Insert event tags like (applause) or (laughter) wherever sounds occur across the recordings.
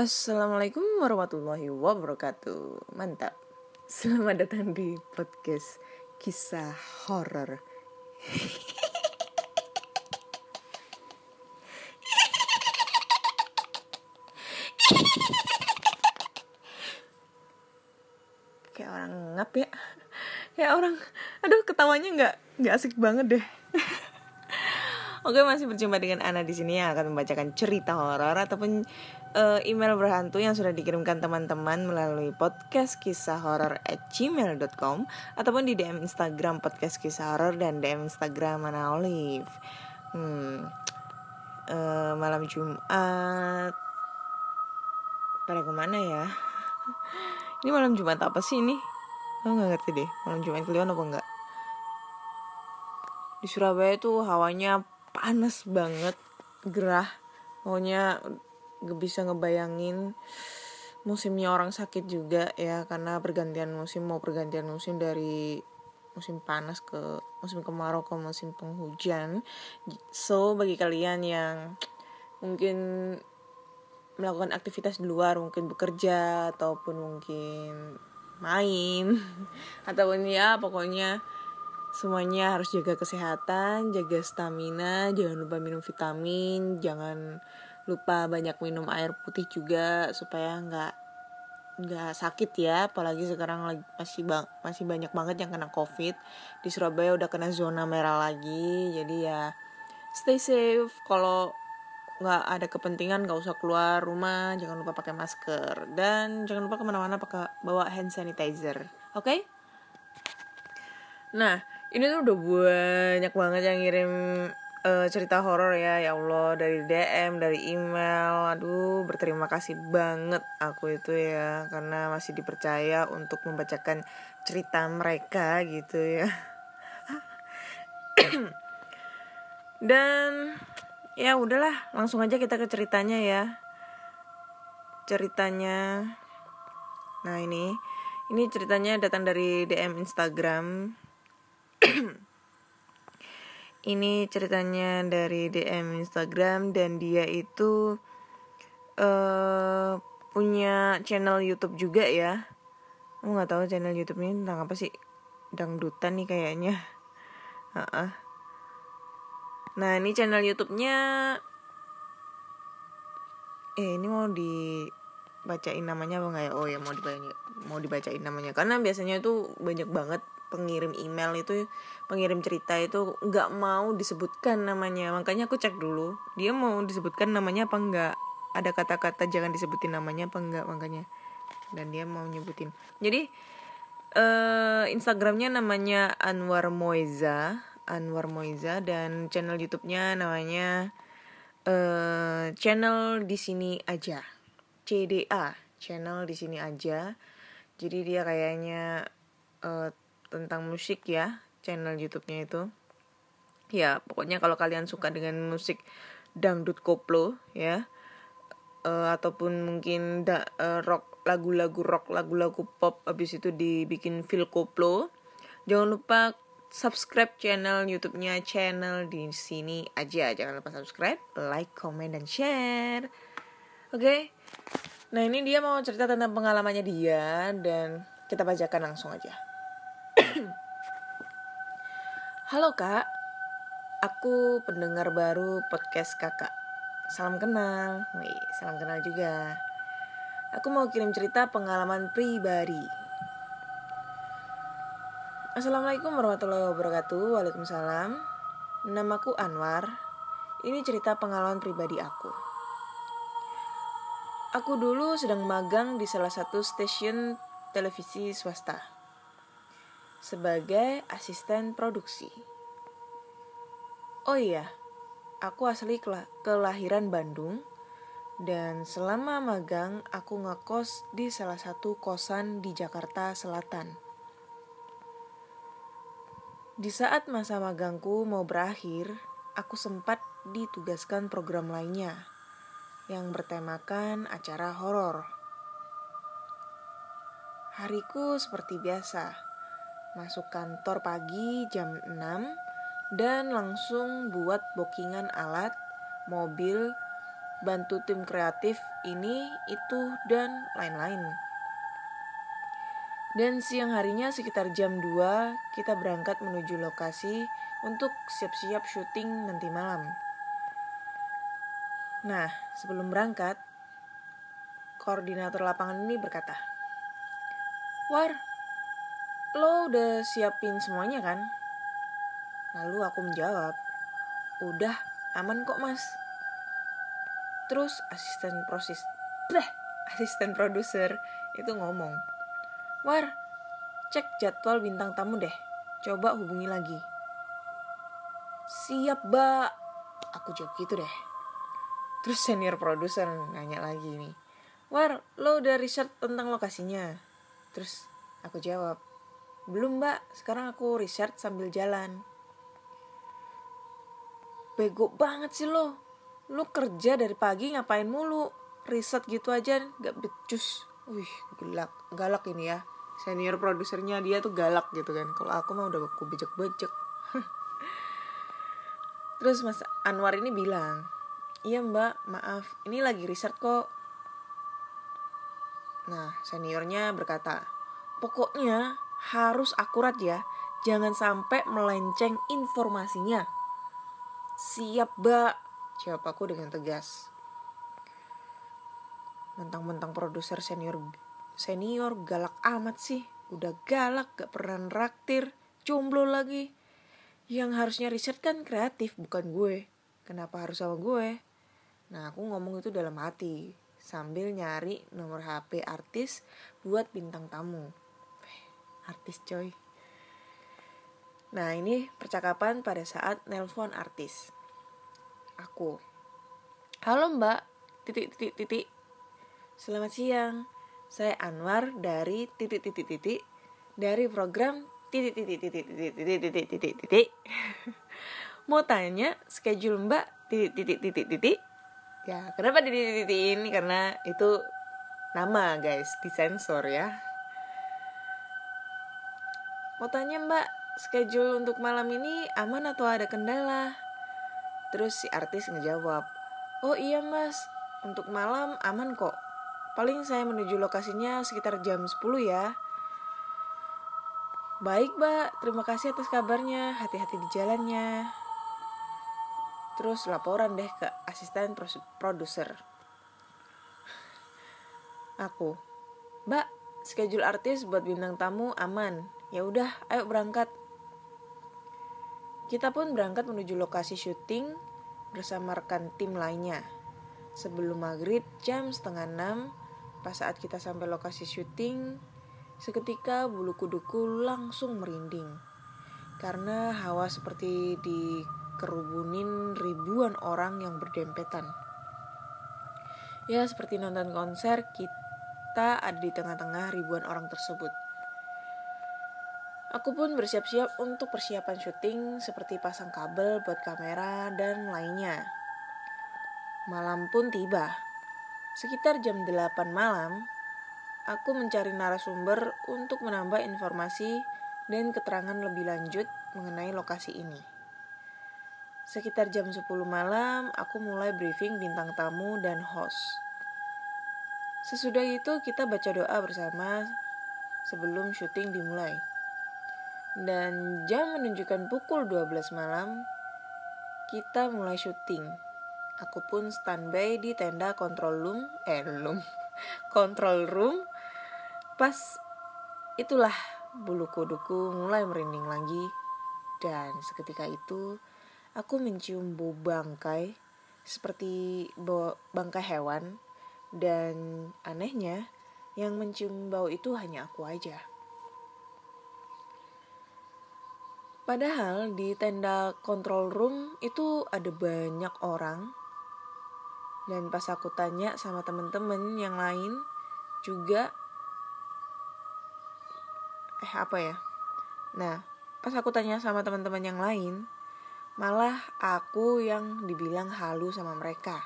Assalamualaikum warahmatullahi wabarakatuh. Mantap. Selamat datang di podcast kisah horor. Kayak orang ngap ya. Kayak orang, aduh ketawanya nggak nggak asik banget deh. Oke masih berjumpa dengan Ana di sini yang akan membacakan cerita horor ataupun uh, email berhantu yang sudah dikirimkan teman-teman melalui podcast kisah horor at gmail.com ataupun di DM Instagram podcast kisah horor dan DM Instagram Ana Olive. Hmm, uh, malam Jumat pada ke mana ya? Ini malam Jumat apa sih ini? Aku nggak ngerti deh. Malam Jumat Kliwon apa enggak? Di Surabaya tuh hawanya panas banget gerah pokoknya bisa ngebayangin musimnya orang sakit juga ya karena pergantian musim mau pergantian musim dari musim panas ke musim kemarau ke musim penghujan. So bagi kalian yang mungkin melakukan aktivitas di luar mungkin bekerja ataupun mungkin main (laughs) ataupun ya pokoknya semuanya harus jaga kesehatan, jaga stamina, jangan lupa minum vitamin, jangan lupa banyak minum air putih juga supaya nggak nggak sakit ya. Apalagi sekarang lagi masih bang masih banyak banget yang kena covid. Di Surabaya udah kena zona merah lagi. Jadi ya stay safe. Kalau nggak ada kepentingan nggak usah keluar rumah jangan lupa pakai masker. Dan jangan lupa ke mana-mana pakai bawa hand sanitizer. Oke? Okay? nah ini tuh udah banyak banget yang ngirim uh, cerita horor ya ya Allah. Dari DM dari email. Aduh berterima kasih banget aku itu ya. Karena masih dipercaya untuk membacakan cerita mereka gitu ya. (coughs) Dan ya udahlah. Langsung aja kita ke ceritanya ya. Ceritanya. Nah ini. Ini ceritanya datang dari DM Instagram ini ceritanya dari DM Instagram dan dia itu uh, punya channel YouTube juga ya. Aku nggak tahu channel YouTube-nya tentang apa sih? Dangdutan nih kayaknya. Uh -uh. Nah ini channel YouTube-nya. Eh ini mau dibacain namanya apa nggak ya? Oh ya mau dibacain mau dibacain namanya. Karena biasanya tuh banyak banget pengirim email itu pengirim cerita itu nggak mau disebutkan namanya. Makanya aku cek dulu dia mau disebutkan namanya apa enggak ada kata-kata jangan disebutin namanya apa enggak makanya. Dan dia mau nyebutin. Jadi uh, Instagramnya namanya Anwar Moiza Anwar Moiza dan channel YouTube-nya namanya uh, channel di sini aja CDA channel di sini aja. Jadi dia kayaknya uh, tentang musik ya channel YouTube-nya itu. Ya pokoknya kalau kalian suka dengan musik dangdut koplo ya uh, ataupun mungkin da, uh, rock lagu-lagu rock lagu-lagu pop habis itu dibikin feel koplo jangan lupa subscribe channel YouTube-nya channel di sini aja. Jangan lupa subscribe like comment dan share. Oke? okay? Nah ini dia mau cerita tentang pengalamannya dia dan kita bacakan langsung aja (clears throat) Halo kak, aku pendengar baru podcast kakak. Salam kenal, Wih, salam kenal juga. Aku mau kirim cerita pengalaman pribadi. Assalamualaikum warahmatullahi wabarakatuh. Waalaikumsalam. Namaku Anwar. Ini cerita pengalaman pribadi aku. Aku dulu sedang magang di salah satu stasiun televisi swasta sebagai asisten produksi. Oh iya, aku asli kelahiran Bandung dan selama magang aku ngekos di salah satu kosan di Jakarta Selatan. Di saat masa magangku mau berakhir, aku sempat ditugaskan program lainnya yang bertemakan acara horor. Hariku seperti biasa, masuk kantor pagi jam 6 dan langsung buat bookingan alat, mobil, bantu tim kreatif ini, itu, dan lain-lain. Dan siang harinya sekitar jam 2 kita berangkat menuju lokasi untuk siap-siap syuting nanti malam. Nah, sebelum berangkat, koordinator lapangan ini berkata, War, lo udah siapin semuanya kan? Lalu aku menjawab, udah aman kok mas. Terus asisten proses, asisten produser itu ngomong, War, cek jadwal bintang tamu deh. Coba hubungi lagi. Siap, Mbak. Aku jawab gitu deh. Terus senior produser nanya lagi nih. War, lo udah riset tentang lokasinya? Terus aku jawab, belum mbak, sekarang aku riset sambil jalan. Bego banget sih lo. Lo kerja dari pagi ngapain mulu? Riset gitu aja gak becus. Wih, galak, galak ini ya. Senior produsernya dia tuh galak gitu kan. Kalau aku mah udah aku bejek-bejek. (laughs) Terus Mas Anwar ini bilang, iya mbak, maaf, ini lagi riset kok. Nah, seniornya berkata, pokoknya harus akurat ya, jangan sampai melenceng informasinya. Siap, mbak, jawab aku dengan tegas. Mentang-mentang produser senior senior galak amat sih. Udah galak gak pernah raktir jomblo lagi. Yang harusnya riset kan kreatif bukan gue. Kenapa harus sama gue nah aku ngomong itu dalam hati sambil nyari nomor HP artis buat bintang tamu artis coy nah ini percakapan pada saat nelpon artis aku halo mbak titik titik titik Selamat siang, saya Anwar dari titik-titik-titik dari program titik-titik-titik-titik-titik-titik. Mau tanya schedule Mbak titik-titik-titik-titik? Ya, kenapa titik-titik ini? Karena itu nama guys, disensor ya. Mau tanya Mbak, schedule untuk malam ini aman atau ada kendala? Terus si artis ngejawab, oh iya mas, untuk malam aman kok Paling saya menuju lokasinya sekitar jam 10 ya. Baik, Mbak. Terima kasih atas kabarnya. Hati-hati di jalannya. Terus laporan deh ke asisten produser. Aku. Mbak, schedule artis buat bintang tamu aman. Ya udah, ayo berangkat. Kita pun berangkat menuju lokasi syuting bersama rekan tim lainnya. Sebelum maghrib jam setengah enam, Pas saat kita sampai lokasi syuting, seketika bulu kuduku langsung merinding. Karena hawa seperti dikerubunin ribuan orang yang berdempetan. Ya, seperti nonton konser, kita ada di tengah-tengah ribuan orang tersebut. Aku pun bersiap-siap untuk persiapan syuting seperti pasang kabel buat kamera dan lainnya. Malam pun tiba. Sekitar jam 8 malam, aku mencari narasumber untuk menambah informasi dan keterangan lebih lanjut mengenai lokasi ini. Sekitar jam 10 malam, aku mulai briefing bintang tamu dan host. Sesudah itu kita baca doa bersama sebelum syuting dimulai. Dan jam menunjukkan pukul 12 malam, kita mulai syuting. Aku pun standby di tenda control room, eh room, (laughs) control room. Pas itulah bulu kuduku mulai merinding lagi dan seketika itu aku mencium bau bangkai seperti bau bangkai hewan. Dan anehnya yang mencium bau itu hanya aku aja. Padahal di tenda control room itu ada banyak orang. Dan pas aku tanya sama temen-temen yang lain juga eh apa ya? Nah pas aku tanya sama teman-teman yang lain malah aku yang dibilang halu sama mereka.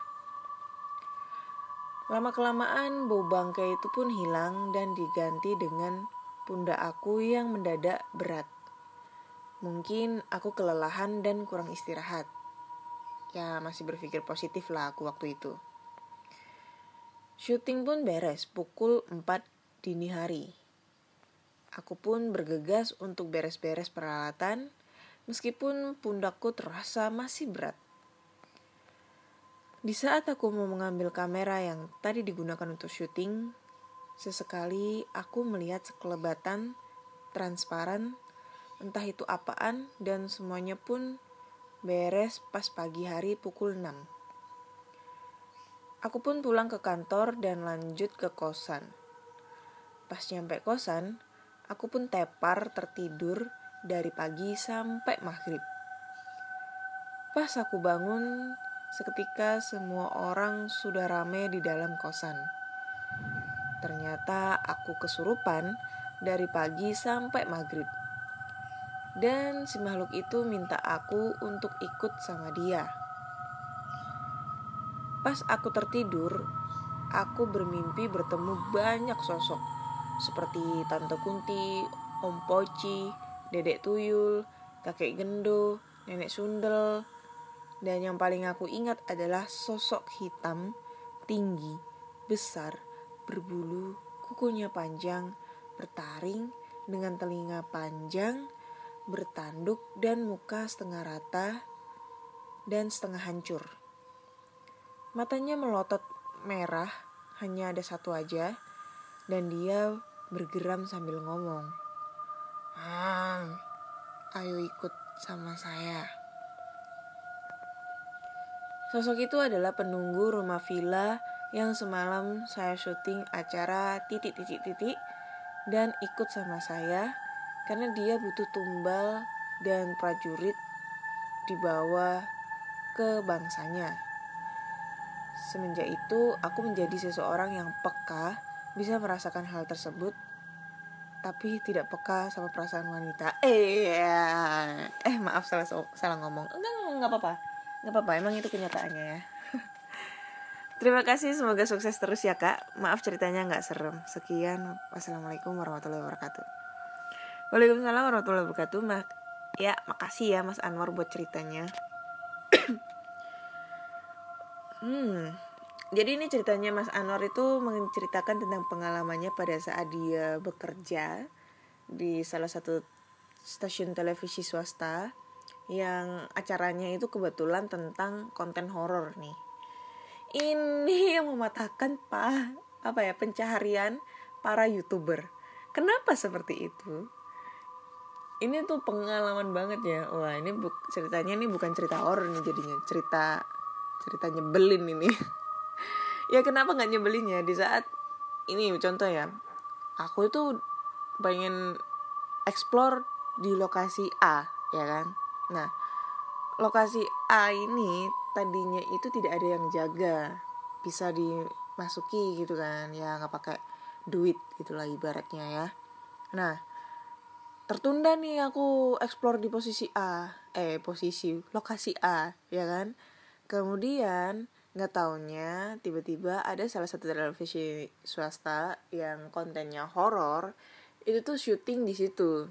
Lama kelamaan bau bangkai itu pun hilang dan diganti dengan pundak aku yang mendadak berat. Mungkin aku kelelahan dan kurang istirahat. Ya masih berpikir positif lah aku waktu itu. Syuting pun beres pukul 4 dini hari. Aku pun bergegas untuk beres-beres peralatan, meskipun pundakku terasa masih berat. Di saat aku mau mengambil kamera yang tadi digunakan untuk syuting, sesekali aku melihat sekelebatan transparan, entah itu apaan, dan semuanya pun beres pas pagi hari pukul 6. Aku pun pulang ke kantor dan lanjut ke kosan. Pas nyampe kosan, Aku pun tepar tertidur dari pagi sampai maghrib. Pas aku bangun, seketika semua orang sudah rame di dalam kosan. Ternyata aku kesurupan dari pagi sampai maghrib. Dan si makhluk itu minta aku untuk ikut sama dia. Pas aku tertidur, aku bermimpi bertemu banyak sosok seperti Tante Kunti, Om Poci, Dedek Tuyul, Kakek Gendo, Nenek Sundel, dan yang paling aku ingat adalah sosok hitam, tinggi, besar, berbulu, kukunya panjang, bertaring, dengan telinga panjang, bertanduk, dan muka setengah rata dan setengah hancur. Matanya melotot merah, hanya ada satu aja, dan dia bergeram sambil ngomong. Hmm, ayo ikut sama saya. Sosok itu adalah penunggu rumah villa yang semalam saya syuting acara titik-titik-titik dan ikut sama saya karena dia butuh tumbal dan prajurit dibawa ke bangsanya. Semenjak itu, aku menjadi seseorang yang peka bisa merasakan hal tersebut tapi tidak peka sama perasaan wanita. Eh, eh maaf salah salah ngomong. Enggak, enggak apa-apa. Enggak apa-apa, emang itu kenyataannya ya. (laughs) Terima kasih, semoga sukses terus ya kak. Maaf ceritanya nggak serem. Sekian, wassalamualaikum warahmatullahi wabarakatuh. Waalaikumsalam warahmatullahi wabarakatuh. Mak ya, makasih ya Mas Anwar buat ceritanya. (clears throat) hmm, jadi ini ceritanya Mas Anwar itu menceritakan tentang pengalamannya pada saat dia bekerja di salah satu stasiun televisi swasta yang acaranya itu kebetulan tentang konten horor nih. Ini (laughs) yang mematahkan pak apa ya pencaharian para youtuber. Kenapa seperti itu? Ini tuh pengalaman banget ya. Wah ini ceritanya ini bukan cerita horor nih jadinya cerita cerita nyebelin ini. (laughs) ya kenapa nggak nyebelinnya? Di saat ini contoh ya aku itu pengen explore di lokasi A ya kan? Nah lokasi A ini tadinya itu tidak ada yang jaga bisa dimasuki gitu kan ya nggak pakai duit gitulah ibaratnya ya. Nah tertunda nih aku explore di posisi A eh posisi lokasi A ya kan? Kemudian nggak taunya tiba-tiba ada salah satu televisi swasta yang kontennya horor itu tuh syuting di situ.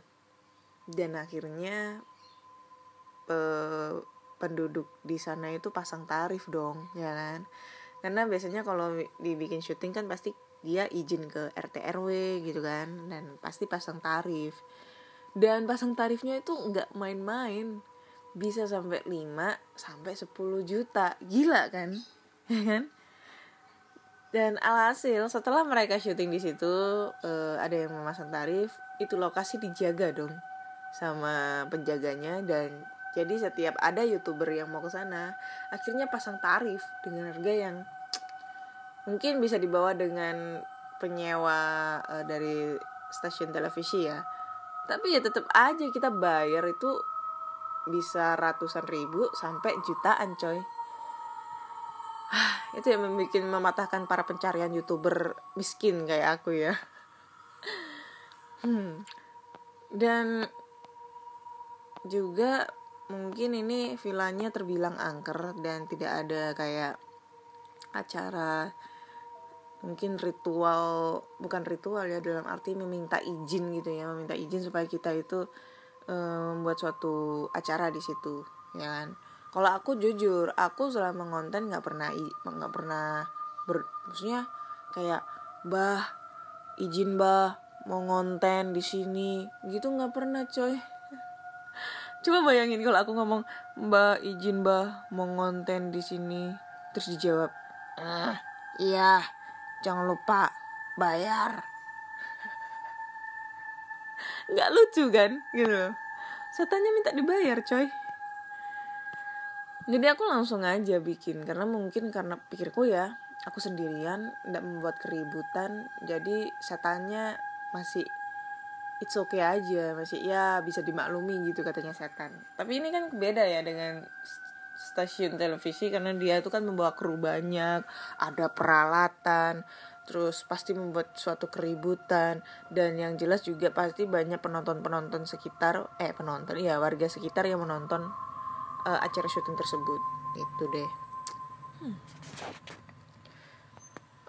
Dan akhirnya eh, penduduk di sana itu pasang tarif dong ya kan? Karena biasanya kalau dibikin syuting kan pasti dia izin ke RT RW gitu kan dan pasti pasang tarif. Dan pasang tarifnya itu nggak main-main bisa sampai 5 sampai 10 juta. Gila kan? (laughs) Ya kan? Dan alhasil setelah mereka syuting di situ uh, ada yang memasang tarif, itu lokasi dijaga dong sama penjaganya dan jadi setiap ada youtuber yang mau ke sana akhirnya pasang tarif dengan harga yang mungkin bisa dibawa dengan penyewa uh, dari stasiun televisi ya tapi ya tetap aja kita bayar itu bisa ratusan ribu sampai jutaan coy (sighs) itu yang membuat mematahkan para pencarian youtuber miskin kayak aku ya hmm. dan juga mungkin ini villanya terbilang angker dan tidak ada kayak acara mungkin ritual bukan ritual ya dalam arti meminta izin gitu ya meminta izin supaya kita itu um, membuat suatu acara di situ ya kan? Kalau aku jujur aku selama ngonten nggak pernah nggak pernah ber maksudnya kayak bah izin bah mau ngonten di sini gitu nggak pernah coy. (laughs) Coba bayangin kalau aku ngomong mbak izin mbak mau ngonten di sini terus dijawab ah iya jangan lupa bayar nggak lucu kan? Gitu setannya minta dibayar coy. Jadi aku langsung aja bikin karena mungkin karena pikirku ya aku sendirian tidak membuat keributan. Jadi setannya masih it's okay aja masih ya bisa dimaklumi gitu katanya setan. Tapi ini kan beda ya dengan stasiun televisi karena dia itu kan membawa kru banyak ada peralatan terus pasti membuat suatu keributan. Dan yang jelas juga pasti banyak penonton-penonton sekitar eh penonton ya warga sekitar yang menonton uh, acara syuting tersebut. Itu deh. Hmm.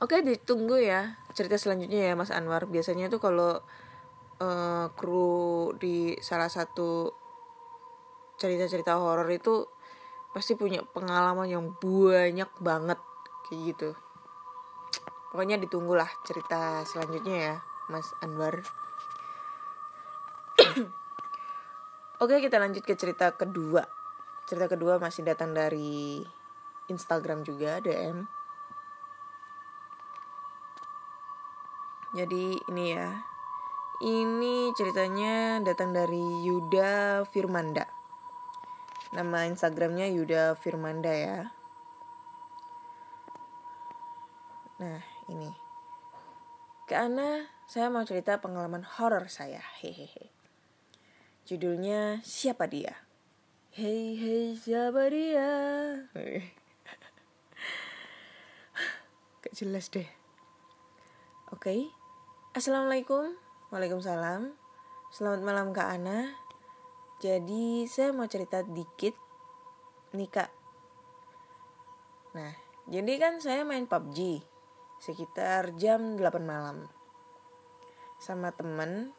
oke ditunggu ya cerita selanjutnya ya Mas Anwar. Biasanya tuh kalau uh, kru di salah satu cerita-cerita horor itu pasti punya pengalaman yang banyak banget kayak gitu pokoknya ditunggulah cerita selanjutnya ya Mas Anwar. (coughs) Oke kita lanjut ke cerita kedua. Cerita kedua masih datang dari Instagram juga DM Jadi ini ya Ini ceritanya datang dari Yuda Firmanda. Nama Instagramnya Yuda Firmanda ya. Nah, ini. Karena saya mau cerita pengalaman horor saya. Hehehe. Judulnya Siapa Dia? Hei hei siapa dia? (laughs) Gak jelas deh. Oke. Okay. Assalamualaikum. Waalaikumsalam. Selamat malam Kak Ana. Jadi saya mau cerita dikit nih kak. Nah, jadi kan saya main PUBG sekitar jam 8 malam sama temen.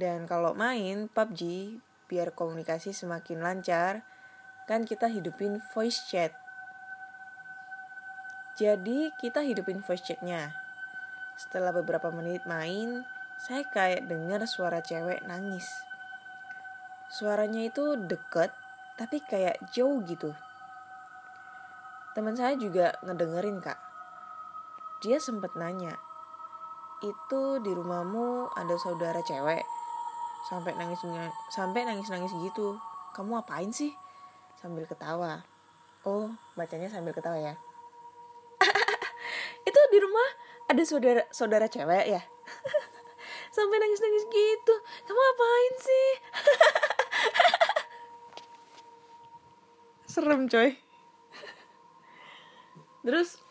Dan kalau main PUBG biar komunikasi semakin lancar, kan kita hidupin voice chat. Jadi kita hidupin voice chatnya. Setelah beberapa menit main, saya kayak dengar suara cewek nangis suaranya itu deket tapi kayak jauh gitu teman saya juga ngedengerin kak dia sempet nanya itu di rumahmu ada saudara cewek? Sampai nangis sampai nangis nangis gitu. Kamu apain sih? Sambil ketawa. Oh bacanya sambil ketawa ya? (laughs) Itu di rumah ada saudara saudara cewek ya? (laughs) Sampai nangis nangis gitu. Kamu apain sih? (laughs) Serem coy. Terus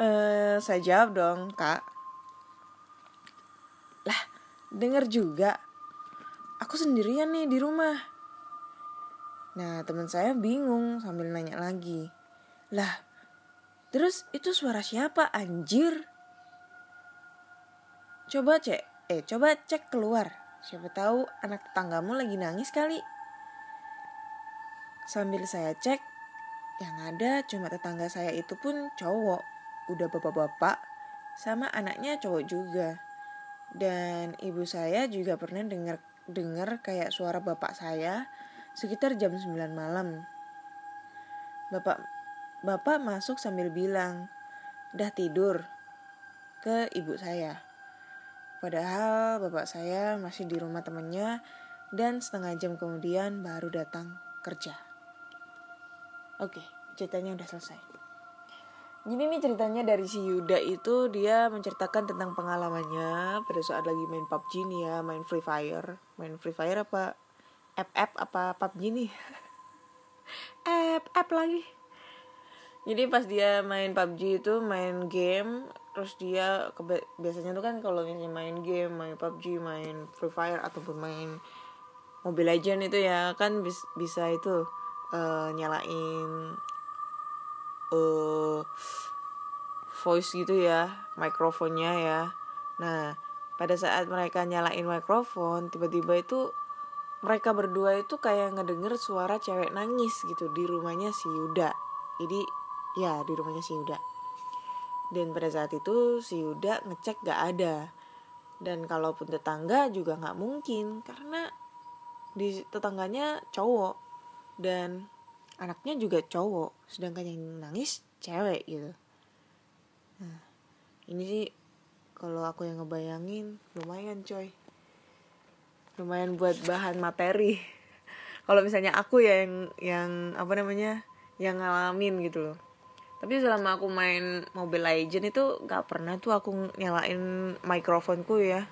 uh, saya jawab dong kak. Lah denger juga. Aku sendirian nih di rumah. Nah teman saya bingung sambil nanya lagi. Lah terus itu suara siapa anjir? Coba cek eh coba cek keluar. Siapa tahu anak tetanggamu lagi nangis kali. Sambil saya cek, yang ada cuma tetangga saya itu pun cowok, udah bapak-bapak, sama anaknya cowok juga. Dan ibu saya juga pernah dengar dengar kayak suara bapak saya sekitar jam 9 malam. Bapak bapak masuk sambil bilang, "Udah tidur." ke ibu saya. Padahal bapak saya masih di rumah temannya dan setengah jam kemudian baru datang kerja. Oke, ceritanya udah selesai. Jadi ini ceritanya dari si Yuda itu dia menceritakan tentang pengalamannya pada saat lagi main PUBG nih ya, main Free Fire. Main Free Fire apa app-app apa PUBG nih? (laughs) app-app lagi. Jadi pas dia main PUBG itu main game terus dia biasanya tuh kan kalau misalnya main game, main PUBG, main Free Fire ataupun main Mobile Legend itu ya kan bis, bisa itu uh, nyalain uh, voice gitu ya mikrofonnya ya. Nah pada saat mereka nyalain mikrofon tiba-tiba itu mereka berdua itu kayak ngedenger suara cewek nangis gitu di rumahnya si Yuda. Jadi ya di rumahnya si Yuda. Dan pada saat itu si Yuda ngecek gak ada. Dan kalaupun tetangga juga nggak mungkin karena di tetangganya cowok. Dan anaknya juga cowok sedangkan yang nangis cewek gitu. Nah ini sih kalau aku yang ngebayangin lumayan coy. Lumayan buat bahan materi. (laughs) Kalau misalnya aku ya yang yang apa namanya yang ngalamin gitu loh. Tapi selama aku main Mobile Legend itu nggak pernah tuh aku nyalain mikrofonku ya.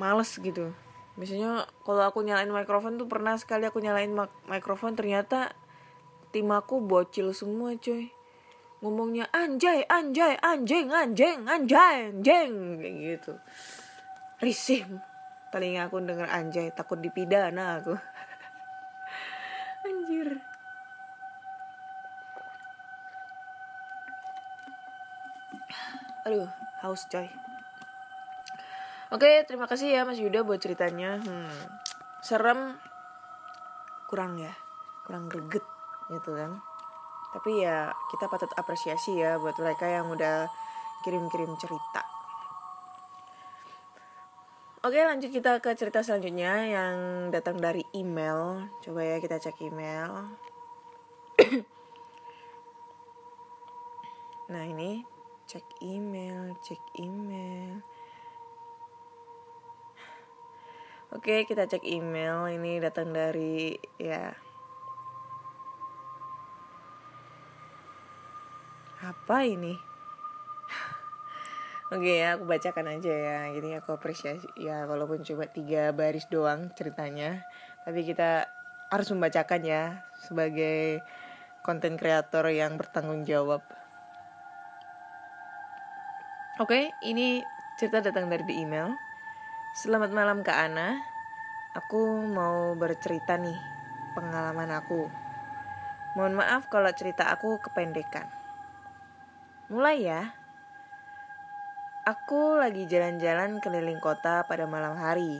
Males gitu. Misalnya kalau aku nyalain mikrofon tuh pernah sekali aku nyalain mikrofon ternyata tim aku bocil semua coy ngomongnya anjay anjay anjing anjing anjay anjing gitu. Risih telinga aku denger anjay takut dipidana aku. (laughs) Anjir. Aduh haus coy. Oke terima kasih ya mas Yuda buat ceritanya. Hmm, serem. Kurang ya kurang greget gitu kan tapi ya kita patut apresiasi ya buat mereka yang udah kirim-kirim cerita Oke lanjut kita ke cerita selanjutnya yang datang dari email Coba ya kita cek email (clears throat) Nah ini cek email, cek email. Oke, kita cek email. Ini datang dari ya. Apa ini? (sighs) Oke ya, aku bacakan aja ya. Jadi aku apresiasi ya, walaupun cuma tiga baris doang ceritanya, tapi kita harus membacakan ya sebagai konten kreator yang bertanggung jawab. Oke, ini cerita datang dari di email. Selamat malam Kak Ana. Aku mau bercerita nih pengalaman aku. Mohon maaf kalau cerita aku kependekan. Mulai ya. Aku lagi jalan-jalan keliling kota pada malam hari.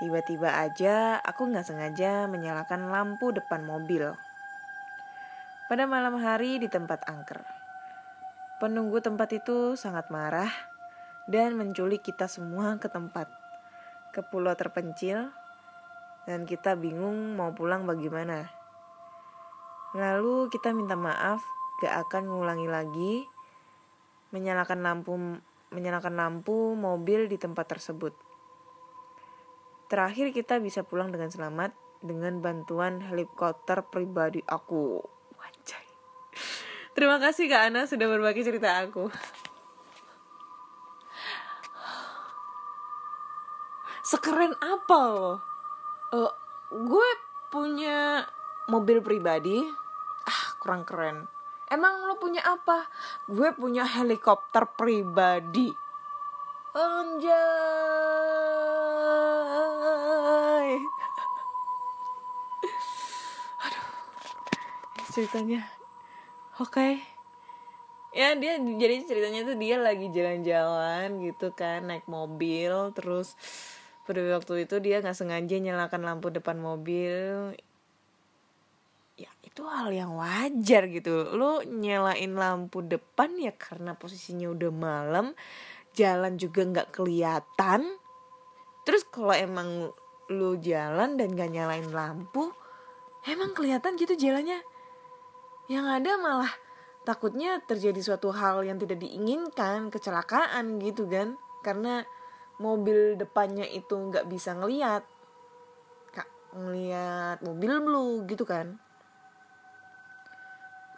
Tiba-tiba aja aku nggak sengaja menyalakan lampu depan mobil. Pada malam hari di tempat angker. Penunggu tempat itu sangat marah dan menculik kita semua ke tempat, ke pulau terpencil, dan kita bingung mau pulang bagaimana. Lalu kita minta maaf, gak akan ngulangi lagi menyalakan lampu menyalakan lampu mobil di tempat tersebut. Terakhir kita bisa pulang dengan selamat dengan bantuan helikopter pribadi aku. Wajay. Terima kasih Kak Ana sudah berbagi cerita aku. Sekeren apa loh? Uh, gue punya mobil pribadi. Ah, kurang keren. Emang lo punya apa? Gue punya helikopter pribadi. Anjay. Aduh. Ceritanya oke okay. ya dia jadi ceritanya tuh dia lagi jalan-jalan gitu kan naik mobil terus pada waktu itu dia nggak sengaja nyalakan lampu depan mobil ya itu hal yang wajar gitu. Lo nyalain lampu depan ya karena posisinya udah malam jalan juga nggak kelihatan. Terus kalau emang lu jalan dan gak nyalain lampu emang kelihatan gitu jalannya. Yang ada malah takutnya terjadi suatu hal yang tidak diinginkan kecelakaan gitu kan. Karena mobil depannya itu nggak bisa ngeliat. Kak ngeliat mobil lu gitu kan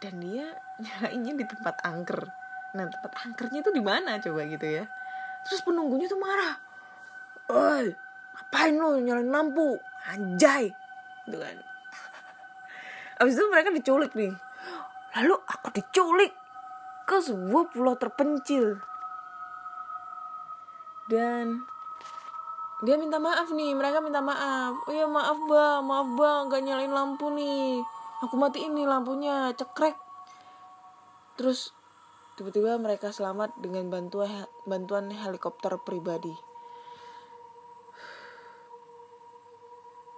dan dia nyalainnya di tempat angker. Nah tempat angkernya itu di mana coba gitu ya? Terus penunggunya tuh marah. Oi, ngapain lu nyalain lampu? Anjay. Gitu kan. Abis itu mereka diculik nih. Lalu aku diculik ke sebuah pulau terpencil. Dan dia minta maaf nih mereka minta maaf. Oh ya maaf bang maaf bang gak nyalain lampu nih aku mati ini lampunya cekrek. Terus tiba-tiba mereka selamat dengan bantuan bantuan helikopter pribadi.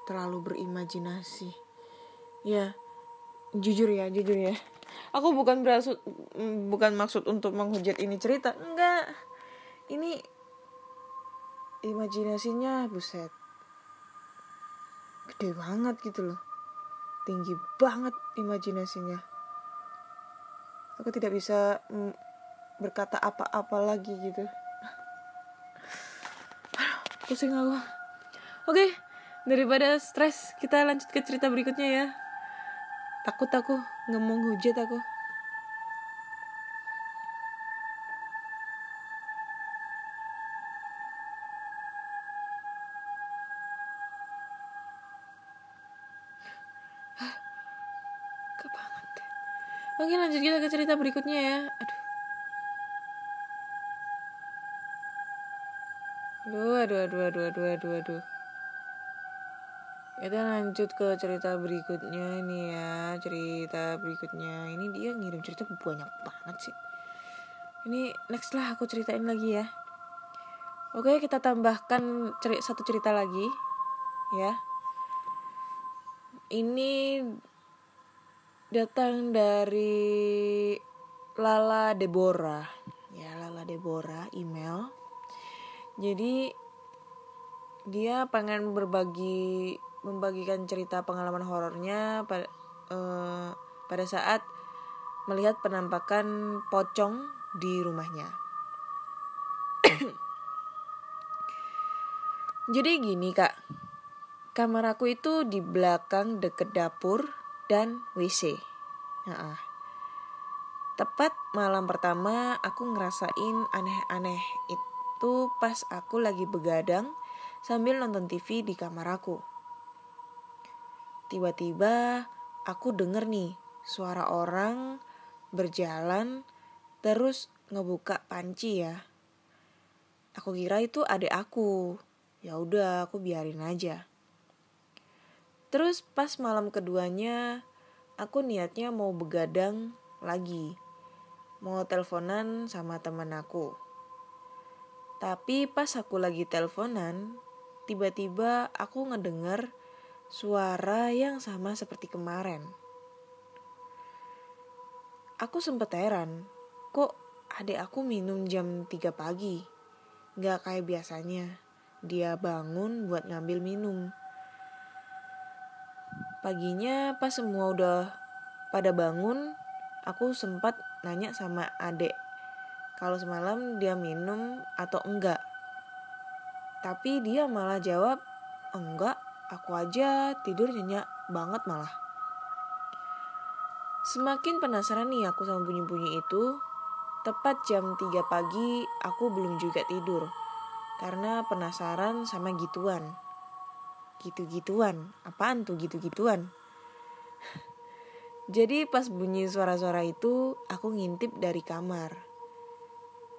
Terlalu berimajinasi. Ya jujur ya jujur ya. Aku bukan berasud bukan maksud untuk menghujat ini cerita. Enggak. Ini imajinasinya buset. Gede banget gitu loh tinggi banget imajinasinya. Aku tidak bisa berkata apa-apa lagi gitu. Pusing aku. Oke daripada stres kita lanjut ke cerita berikutnya ya. Takut aku mau hujat aku lanjut kita ke cerita berikutnya ya Aduh Aduh, aduh, aduh, aduh, aduh, aduh, aduh. Kita lanjut ke cerita berikutnya nih ya. Cerita berikutnya. Ini dia ngirim cerita banyak banget sih. Ini next lah aku ceritain lagi ya. Oke, kita tambahkan ceri satu cerita lagi. Ya. Ini datang dari Lala Deborah. Ya Lala Deborah email. Jadi dia pengen berbagi membagikan cerita pengalaman horornya pada uh, pada saat melihat penampakan pocong di rumahnya. Jadi gini kak. Kamar aku itu di belakang deket dapur dan WC. Nah, tepat malam pertama aku ngerasain aneh-aneh itu pas aku lagi begadang sambil nonton TV di kamar aku. Tiba-tiba aku denger nih suara orang berjalan terus ngebuka panci ya. Aku kira itu adik aku. Ya udah, aku biarin aja. Terus pas malam keduanya, aku niatnya mau begadang lagi. Mau teleponan sama teman aku. Tapi pas aku lagi teleponan, tiba-tiba aku ngedenger suara yang sama seperti kemarin. Aku sempet heran, kok adik aku minum jam 3 pagi? Gak kayak biasanya, dia bangun buat ngambil minum. Paginya pas semua udah pada bangun, aku sempat nanya sama adek kalau semalam dia minum atau enggak. Tapi dia malah jawab, enggak, aku aja tidur nyenyak banget malah. Semakin penasaran nih aku sama bunyi-bunyi itu, tepat jam 3 pagi aku belum juga tidur. Karena penasaran sama gituan gitu-gituan. Apaan tuh gitu-gituan? (laughs) Jadi pas bunyi suara-suara itu aku ngintip dari kamar.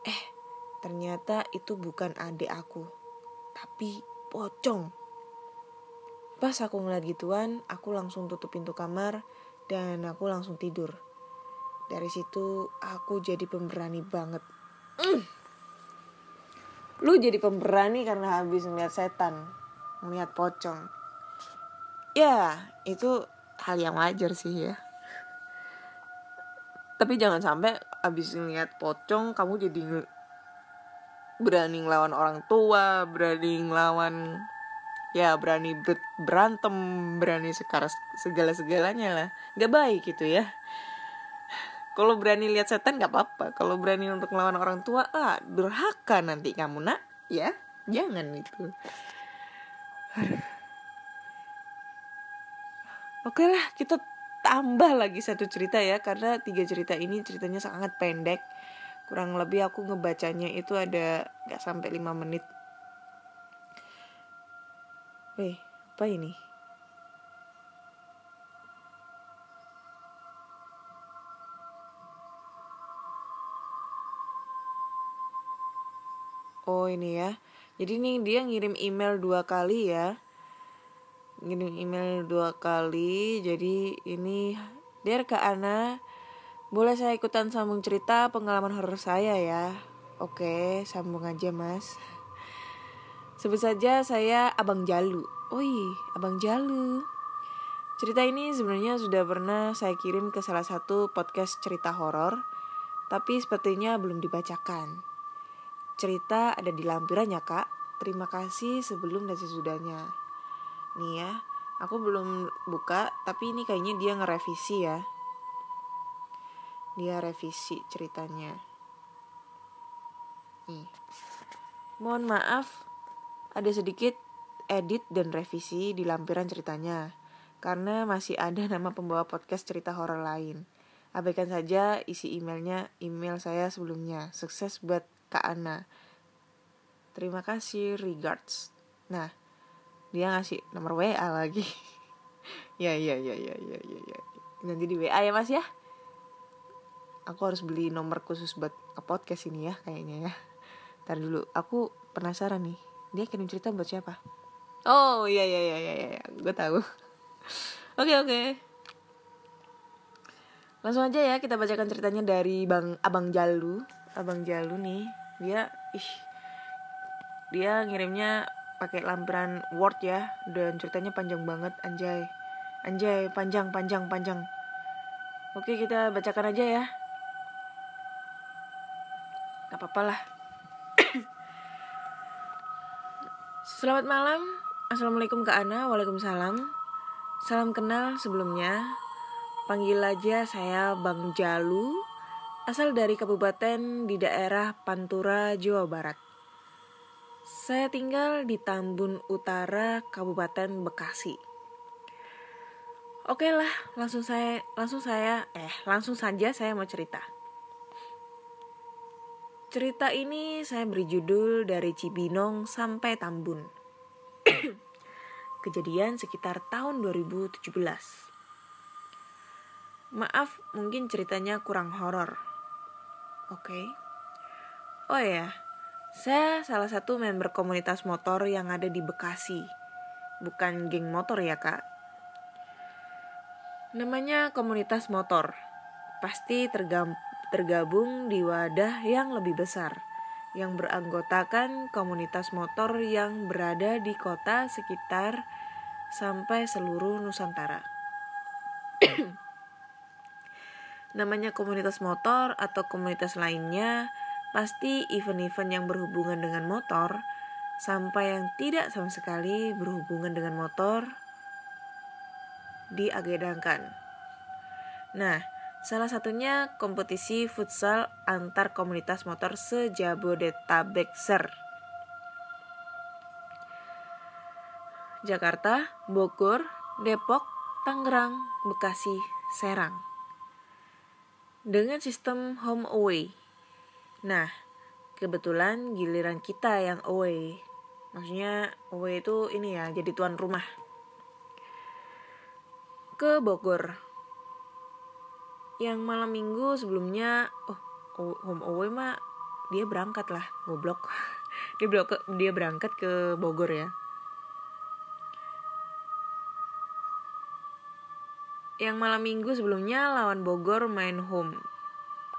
Eh ternyata itu bukan adik aku tapi pocong. Pas aku ngeliat gituan aku langsung tutup pintu kamar dan aku langsung tidur. Dari situ aku jadi pemberani banget. Mm. lu jadi pemberani karena habis ngeliat setan melihat pocong. Ya itu hal yang wajar sih ya. Tapi jangan sampai abis ngeliat pocong kamu jadi berani ngelawan orang tua berani ngelawan ya berani berantem berani sekarang segala segalanya lah. Gak baik gitu ya. Kalau berani lihat setan gak apa-apa. Kalau berani untuk ngelawan orang tua ah durhaka nanti kamu nak. Ya jangan itu Oke lah, kita tambah lagi satu cerita ya karena tiga cerita ini ceritanya sangat pendek. Kurang lebih aku ngebacanya itu ada nggak sampai lima menit. Weh, apa ini? Oh ini ya jadi nih dia ngirim email dua kali ya. Ngirim email dua kali. Jadi ini Dear Kak Ana boleh saya ikutan sambung cerita pengalaman horor saya ya? Oke sambung aja mas. Sebut saja saya Abang Jalu. Oi Abang Jalu. Cerita ini sebenarnya sudah pernah saya kirim ke salah satu podcast cerita horor, tapi sepertinya belum dibacakan. Cerita ada di lampirannya, Kak. Terima kasih sebelum dan sesudahnya. Nih ya, aku belum buka, tapi ini kayaknya dia ngerevisi ya. Dia revisi ceritanya. Nih. Mohon maaf, ada sedikit edit dan revisi di lampiran ceritanya karena masih ada nama pembawa podcast cerita horor lain. Abaikan saja isi emailnya, email saya sebelumnya. Sukses buat Kak Ana. Terima kasih, regards. Nah, dia ngasih nomor WA lagi. (laughs) ya, ya, ya, ya, ya, ya, ya. Nanti di WA ya mas ya. Aku harus beli nomor khusus buat podcast ini ya kayaknya ya. Ntar dulu, aku penasaran nih. Dia kirim cerita buat siapa? Oh iya iya iya iya, iya. gue tahu. (laughs) Oke oke. Langsung aja ya kita bacakan ceritanya dari Bang Abang Jalu. Abang Jalu nih, dia ih dia ngirimnya pakai lampiran Word ya dan ceritanya panjang banget anjay. Anjay, panjang panjang panjang. Oke, kita bacakan aja ya. Gak apa-apa lah. (coughs) Selamat malam. Assalamualaikum Kak Ana. Waalaikumsalam. Salam kenal sebelumnya. Panggil aja saya Bang Jalu, asal dari kabupaten di daerah Pantura, Jawa Barat. Saya tinggal di Tambun Utara, Kabupaten Bekasi. Oke lah, langsung saya langsung saya eh langsung saja saya mau cerita. Cerita ini saya beri judul dari Cibinong sampai Tambun. kejadian sekitar tahun 2017. Maaf, mungkin ceritanya kurang horor. Oke. Okay. Oh ya, saya salah satu member komunitas motor yang ada di Bekasi. Bukan geng motor ya, Kak. Namanya komunitas motor. Pasti tergabung di wadah yang lebih besar yang beranggotakan komunitas motor yang berada di kota sekitar sampai seluruh Nusantara. (clears throat) Namanya komunitas motor atau komunitas lainnya pasti event-event yang berhubungan dengan motor sampai yang tidak sama sekali berhubungan dengan motor diagendakan. Nah, Salah satunya kompetisi futsal antar komunitas motor se-Jabodetabek Ser. Jakarta, Bogor, Depok, Tangerang, Bekasi, Serang. Dengan sistem home away. Nah, kebetulan giliran kita yang away. Maksudnya away itu ini ya, jadi tuan rumah. Ke Bogor yang malam minggu sebelumnya oh home away mah dia berangkat lah goblok (laughs) dia blok dia berangkat ke Bogor ya yang malam minggu sebelumnya lawan Bogor main home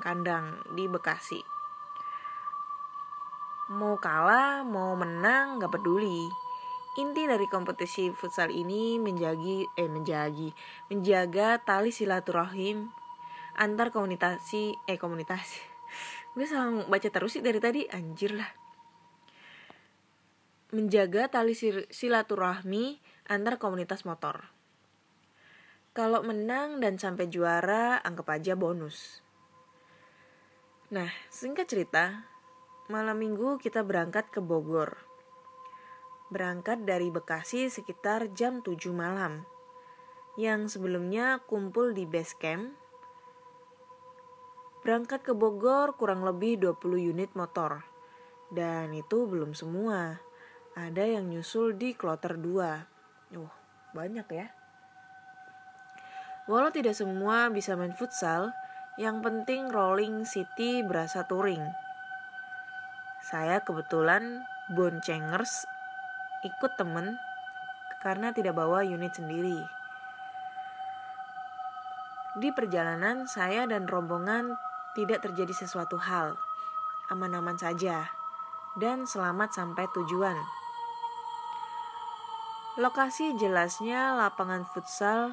kandang di Bekasi. Mau kalah mau menang gak peduli. Inti dari kompetisi futsal ini menjagi eh menjagi menjaga tali silaturahim antar komunitasi eh komunitas. (laughs) Gue salah baca terus sih dari tadi anjir lah. Menjaga tali silaturahmi antar komunitas motor kalau menang dan sampai juara anggap aja bonus nah singkat cerita malam minggu kita berangkat ke Bogor berangkat dari Bekasi sekitar jam 7 malam yang sebelumnya kumpul di base camp Berangkat ke Bogor kurang lebih 20 unit motor. Dan itu belum semua. Ada yang nyusul di kloter 2. Uh, banyak ya. Walau tidak semua bisa main futsal, yang penting Rolling City berasa touring. Saya kebetulan boncengers ikut temen karena tidak bawa unit sendiri. Di perjalanan, saya dan rombongan tidak terjadi sesuatu hal. Aman-aman saja. Dan selamat sampai tujuan. Lokasi jelasnya lapangan futsal.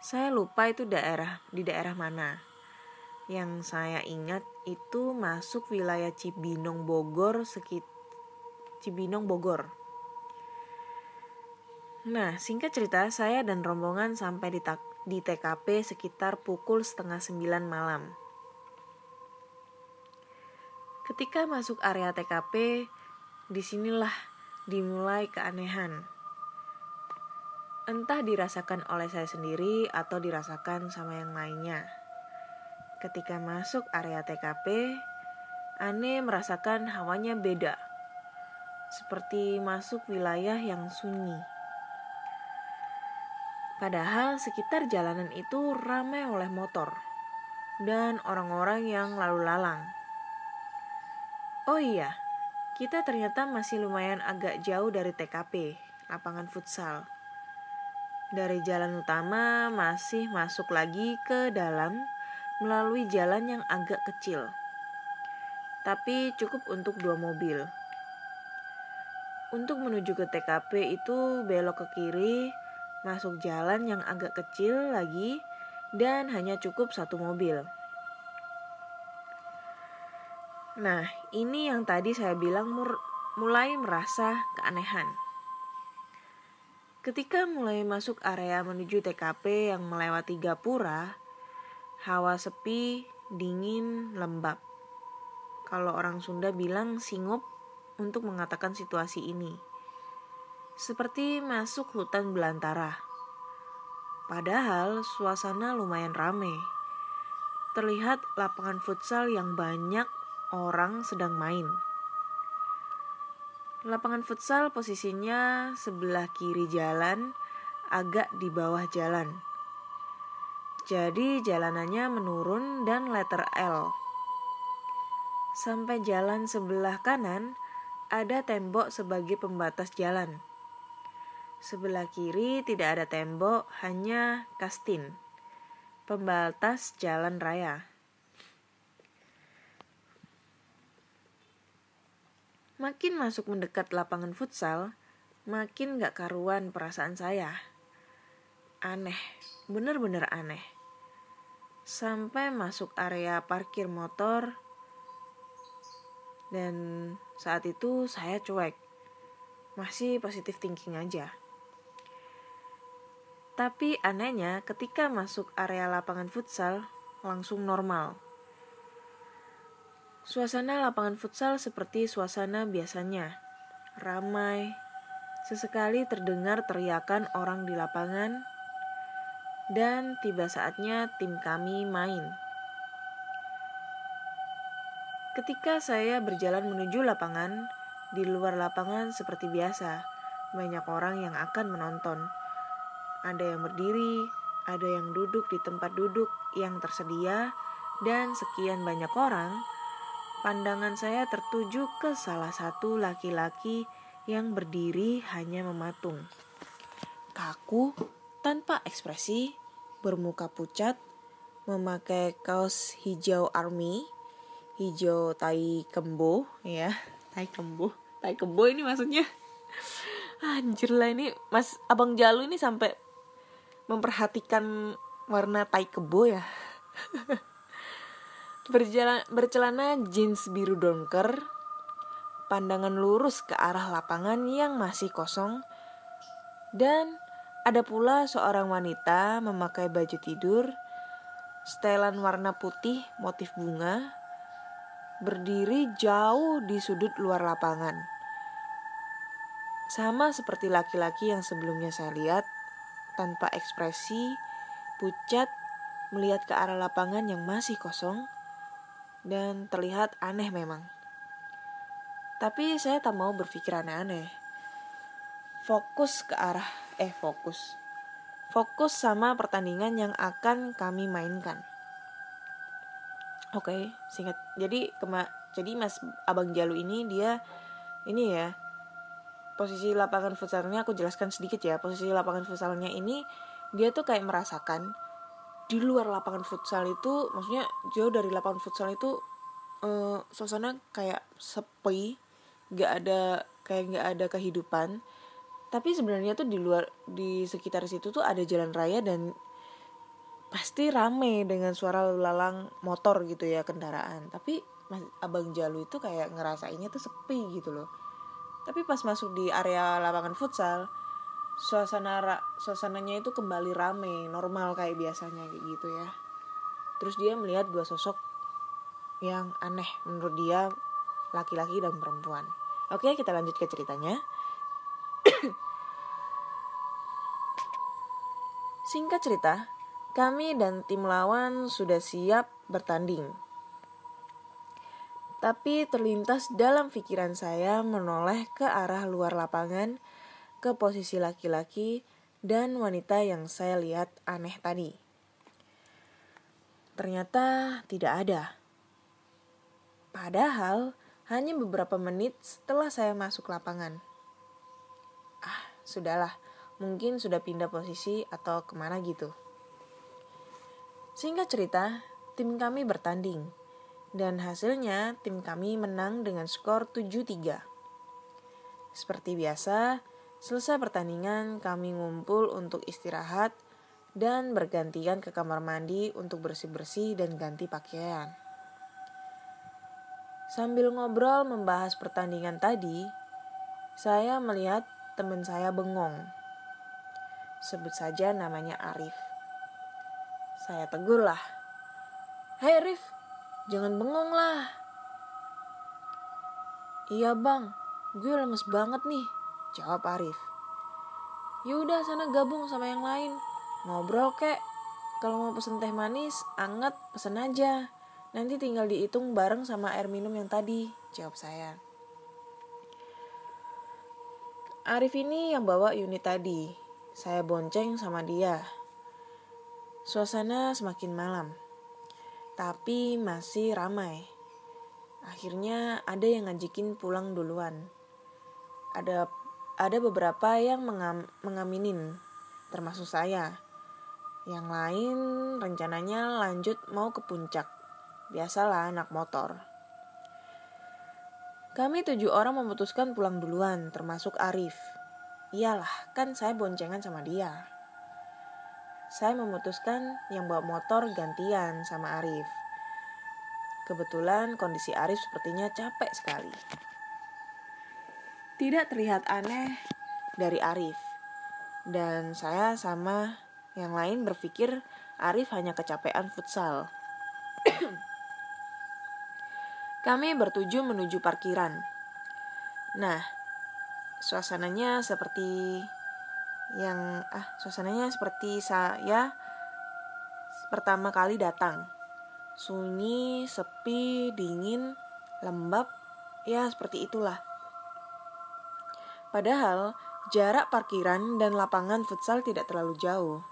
Saya lupa itu daerah di daerah mana. Yang saya ingat itu masuk wilayah Cibinong Bogor sekit Cibinong Bogor. Nah, singkat cerita, saya dan rombongan sampai di, di TKP sekitar pukul setengah sembilan malam. Ketika masuk area TKP, di sinilah dimulai keanehan. Entah dirasakan oleh saya sendiri atau dirasakan sama yang lainnya. Ketika masuk area TKP, Ane merasakan hawanya beda, seperti masuk wilayah yang sunyi. Padahal sekitar jalanan itu ramai oleh motor dan orang-orang yang lalu lalang. Oh iya, kita ternyata masih lumayan agak jauh dari TKP, lapangan futsal. Dari jalan utama masih masuk lagi ke dalam melalui jalan yang agak kecil. Tapi cukup untuk dua mobil. Untuk menuju ke TKP itu belok ke kiri, masuk jalan yang agak kecil lagi dan hanya cukup satu mobil. Nah, ini yang tadi saya bilang mulai merasa keanehan. Ketika mulai masuk area menuju TKP yang melewati Gapura, hawa sepi, dingin, lembab. Kalau orang Sunda bilang singup untuk mengatakan situasi ini seperti masuk hutan belantara. Padahal suasana lumayan rame. Terlihat lapangan futsal yang banyak orang sedang main. Lapangan futsal posisinya sebelah kiri jalan, agak di bawah jalan. Jadi jalanannya menurun dan letter L. Sampai jalan sebelah kanan ada tembok sebagai pembatas jalan. Sebelah kiri tidak ada tembok, hanya kastin. Pembatas jalan raya. Makin masuk mendekat lapangan futsal, makin gak karuan perasaan saya. Aneh, bener-bener aneh. Sampai masuk area parkir motor, dan saat itu saya cuek. Masih positif thinking aja. Tapi anehnya ketika masuk area lapangan futsal langsung normal. Suasana lapangan futsal seperti suasana biasanya. Ramai, sesekali terdengar teriakan orang di lapangan, dan tiba saatnya tim kami main. Ketika saya berjalan menuju lapangan, di luar lapangan seperti biasa, banyak orang yang akan menonton ada yang berdiri, ada yang duduk di tempat duduk yang tersedia, dan sekian banyak orang. Pandangan saya tertuju ke salah satu laki-laki yang berdiri hanya mematung. Kaku, tanpa ekspresi, bermuka pucat, memakai kaos hijau army, hijau tai kembo, ya, tai kembo, tai kembo ini maksudnya. Anjir lah ini Mas Abang Jalu ini sampai memperhatikan warna tai kebo ya (laughs) Berjalan, bercelana jeans biru donker pandangan lurus ke arah lapangan yang masih kosong dan ada pula seorang wanita memakai baju tidur setelan warna putih motif bunga berdiri jauh di sudut luar lapangan. Sama seperti laki-laki yang sebelumnya saya lihat tanpa ekspresi, pucat, melihat ke arah lapangan yang masih kosong, dan terlihat aneh memang. Tapi saya tak mau berpikir aneh-aneh. Fokus ke arah, eh fokus. Fokus sama pertandingan yang akan kami mainkan. Oke, okay, singkat. Jadi kema jadi Mas Abang Jalu ini dia ini ya posisi lapangan futsalnya aku jelaskan sedikit ya posisi lapangan futsalnya ini dia tuh kayak merasakan di luar lapangan futsal itu maksudnya jauh dari lapangan futsal itu uh, suasana kayak sepi nggak ada kayak nggak ada kehidupan. Tapi sebenarnya tuh di luar di sekitar situ tuh ada jalan raya dan pasti rame dengan suara lalang motor gitu ya kendaraan. Tapi mas abang Jalu itu kayak ngerasainnya tuh sepi gitu loh. Tapi pas masuk di area lapangan futsal suasana suasananya itu kembali rame normal kayak biasanya gitu ya. Terus dia melihat dua sosok yang aneh menurut dia laki-laki dan perempuan. Oke kita lanjut ke ceritanya. (coughs) Singkat cerita kami dan tim lawan sudah siap bertanding. Tapi terlintas dalam pikiran saya menoleh ke arah luar lapangan ke posisi laki-laki dan wanita yang saya lihat aneh tadi. Ternyata tidak ada. Padahal hanya beberapa menit setelah saya masuk lapangan. Ah, sudahlah, mungkin sudah pindah posisi atau ke mana gitu. Singkat cerita, tim kami bertanding. Dan hasilnya tim kami menang dengan skor 7-3. Seperti biasa, selesai pertandingan kami ngumpul untuk istirahat dan bergantian ke kamar mandi untuk bersih-bersih dan ganti pakaian. Sambil ngobrol membahas pertandingan tadi, saya melihat teman saya bengong. Sebut saja namanya Arif. Saya tegur lah. Hei Rif, jangan bengong lah. Iya bang, gue lemes banget nih, jawab Arif. Yaudah sana gabung sama yang lain, ngobrol kek. Kalau mau pesen teh manis, anget, pesen aja. Nanti tinggal dihitung bareng sama air minum yang tadi, jawab saya. Arif ini yang bawa unit tadi. Saya bonceng sama dia. Suasana semakin malam, tapi masih ramai. Akhirnya ada yang ngajakin pulang duluan. Ada ada beberapa yang mengam, mengaminin, termasuk saya. Yang lain rencananya lanjut mau ke puncak. Biasalah anak motor. Kami tujuh orang memutuskan pulang duluan, termasuk Arif. Iyalah, kan saya boncengan sama dia saya memutuskan yang bawa motor gantian sama Arif. Kebetulan kondisi Arif sepertinya capek sekali. Tidak terlihat aneh dari Arif. Dan saya sama yang lain berpikir Arif hanya kecapean futsal. (clears throat) Kami bertuju menuju parkiran. Nah, suasananya seperti yang ah suasananya seperti saya pertama kali datang. Sunyi, sepi, dingin, lembab, ya seperti itulah. Padahal jarak parkiran dan lapangan futsal tidak terlalu jauh.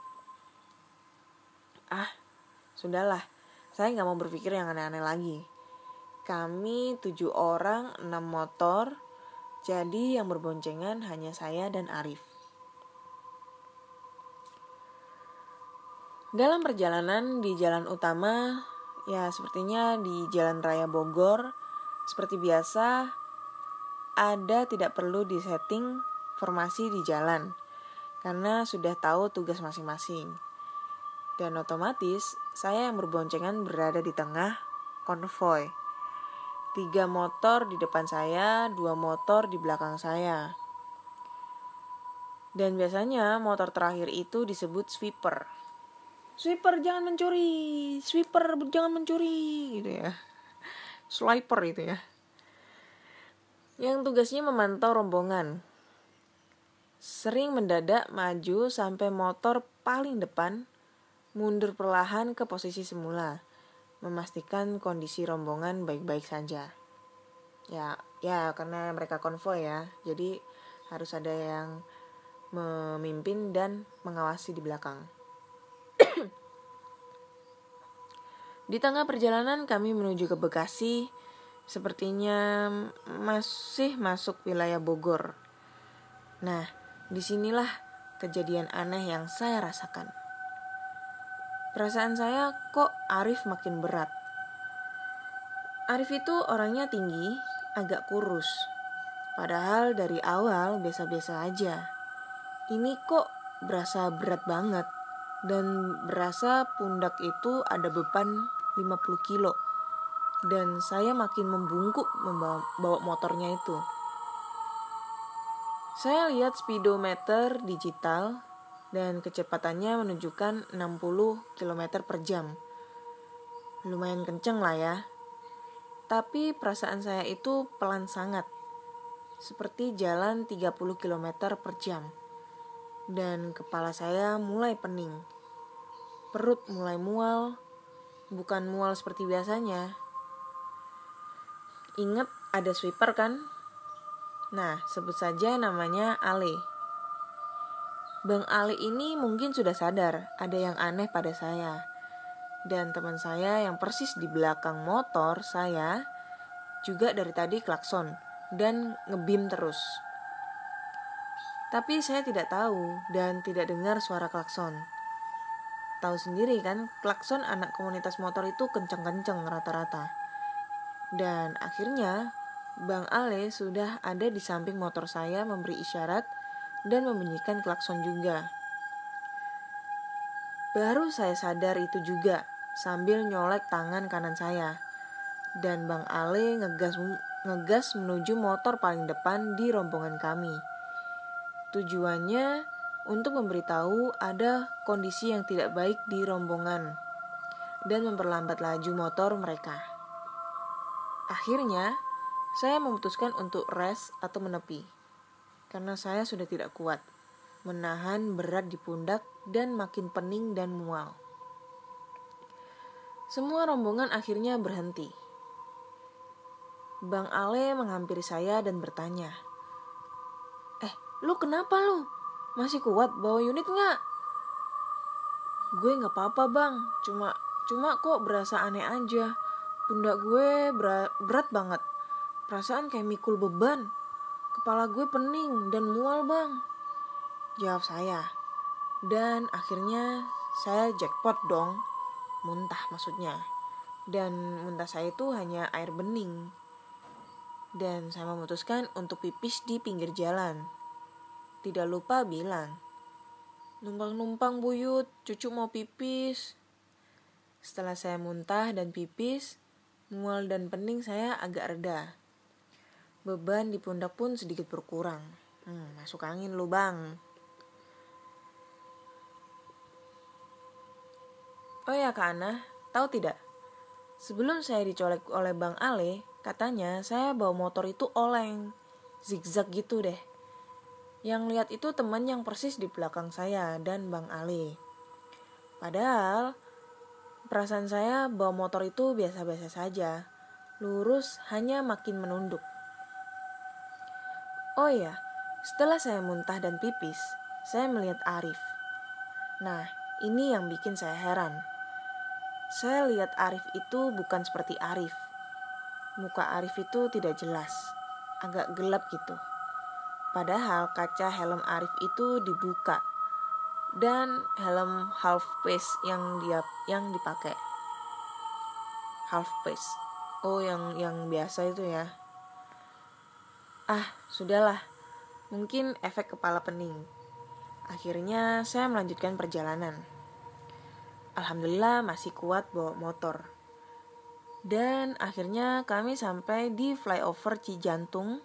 Ah, sudahlah, saya nggak mau berpikir yang aneh-aneh lagi. Kami tujuh orang, enam motor, jadi yang berboncengan hanya saya dan Arif. Dalam perjalanan di jalan utama, ya sepertinya di Jalan Raya Bogor, seperti biasa, ada tidak perlu disetting formasi di jalan, karena sudah tahu tugas masing-masing. Dan otomatis, saya yang berboncengan berada di tengah konvoy. Tiga motor di depan saya, dua motor di belakang saya. Dan biasanya motor terakhir itu disebut sweeper sweeper jangan mencuri sweeper jangan mencuri gitu ya swiper itu ya yang tugasnya memantau rombongan. Sering mendadak maju sampai motor paling depan mundur perlahan ke posisi semula memastikan kondisi rombongan baik-baik saja. Ya ya karena mereka konvoy ya. Jadi harus ada yang memimpin dan mengawasi di belakang. (clears throat) Di tengah perjalanan kami menuju ke Bekasi, sepertinya masih masuk wilayah Bogor. Nah, di sinilah kejadian aneh yang saya rasakan. Perasaan saya kok Arif makin berat. Arif itu orangnya tinggi, agak kurus. Padahal dari awal biasa-biasa aja. Ini kok berasa berat banget dan berasa pundak itu ada beban 50 kilo. Dan saya makin membungkuk membawa bawa motornya itu. Saya lihat speedometer digital dan kecepatannya menunjukkan 60 km per jam. Lumayan kenceng lah ya. Tapi perasaan saya itu pelan sangat. Seperti jalan 30 km per jam. Dan kepala saya mulai pening. Perut mulai mual. Bukan mual seperti biasanya. Ingat ada sweeper kan? Nah, sebut saja namanya Ale. Bang Ale ini mungkin sudah sadar ada yang aneh pada saya dan teman saya yang persis di belakang motor saya juga dari tadi klakson dan ngebim terus. Tapi saya tidak tahu dan tidak dengar suara klakson. Tahu sendiri kan, klakson anak komunitas motor itu kenceng-kenceng rata-rata. Dan akhirnya, Bang Ale sudah ada di samping motor saya memberi isyarat dan membunyikan klakson juga. Baru saya sadar itu juga sambil nyolek tangan kanan saya. Dan Bang Ale ngegas ngegas menuju motor paling depan di rombongan kami. Tujuannya untuk memberitahu ada kondisi yang tidak baik di rombongan dan memperlambat laju motor mereka. Akhirnya, saya memutuskan untuk rest atau menepi karena saya sudah tidak kuat menahan berat di pundak dan makin pening dan mual. Semua rombongan akhirnya berhenti. Bang Ale menghampiri saya dan bertanya, Eh, lu kenapa lu? Masih kuat bawa unit nggak? Gue nggak apa-apa bang, cuma cuma kok berasa aneh aja. Pundak gue berat, berat banget. Perasaan kayak mikul beban. Kepala gue pening dan mual bang. Jawab saya. Dan akhirnya saya jackpot dong muntah maksudnya dan muntah saya itu hanya air bening dan saya memutuskan untuk pipis di pinggir jalan tidak lupa bilang numpang-numpang buyut cucu mau pipis setelah saya muntah dan pipis mual dan pening saya agak reda beban di pundak pun sedikit berkurang hmm, masuk angin lu bang Oh ya Kak Ana, tahu tidak? Sebelum saya dicolek oleh Bang Ale, katanya saya bawa motor itu oleng. Zigzag gitu deh. Yang lihat itu teman yang persis di belakang saya dan Bang Ale. Padahal, perasaan saya bawa motor itu biasa-biasa saja. Lurus hanya makin menunduk. Oh iya, setelah saya muntah dan pipis, saya melihat Arif. Nah, ini yang bikin saya heran. Saya lihat Arif itu bukan seperti Arif. Muka Arif itu tidak jelas, agak gelap gitu. Padahal kaca helm Arif itu dibuka dan helm half face yang dia yang dipakai. Half face. Oh, yang yang biasa itu ya. Ah, sudahlah. Mungkin efek kepala pening. Akhirnya saya melanjutkan perjalanan. Alhamdulillah masih kuat bawa motor. Dan akhirnya kami sampai di flyover Cijantung.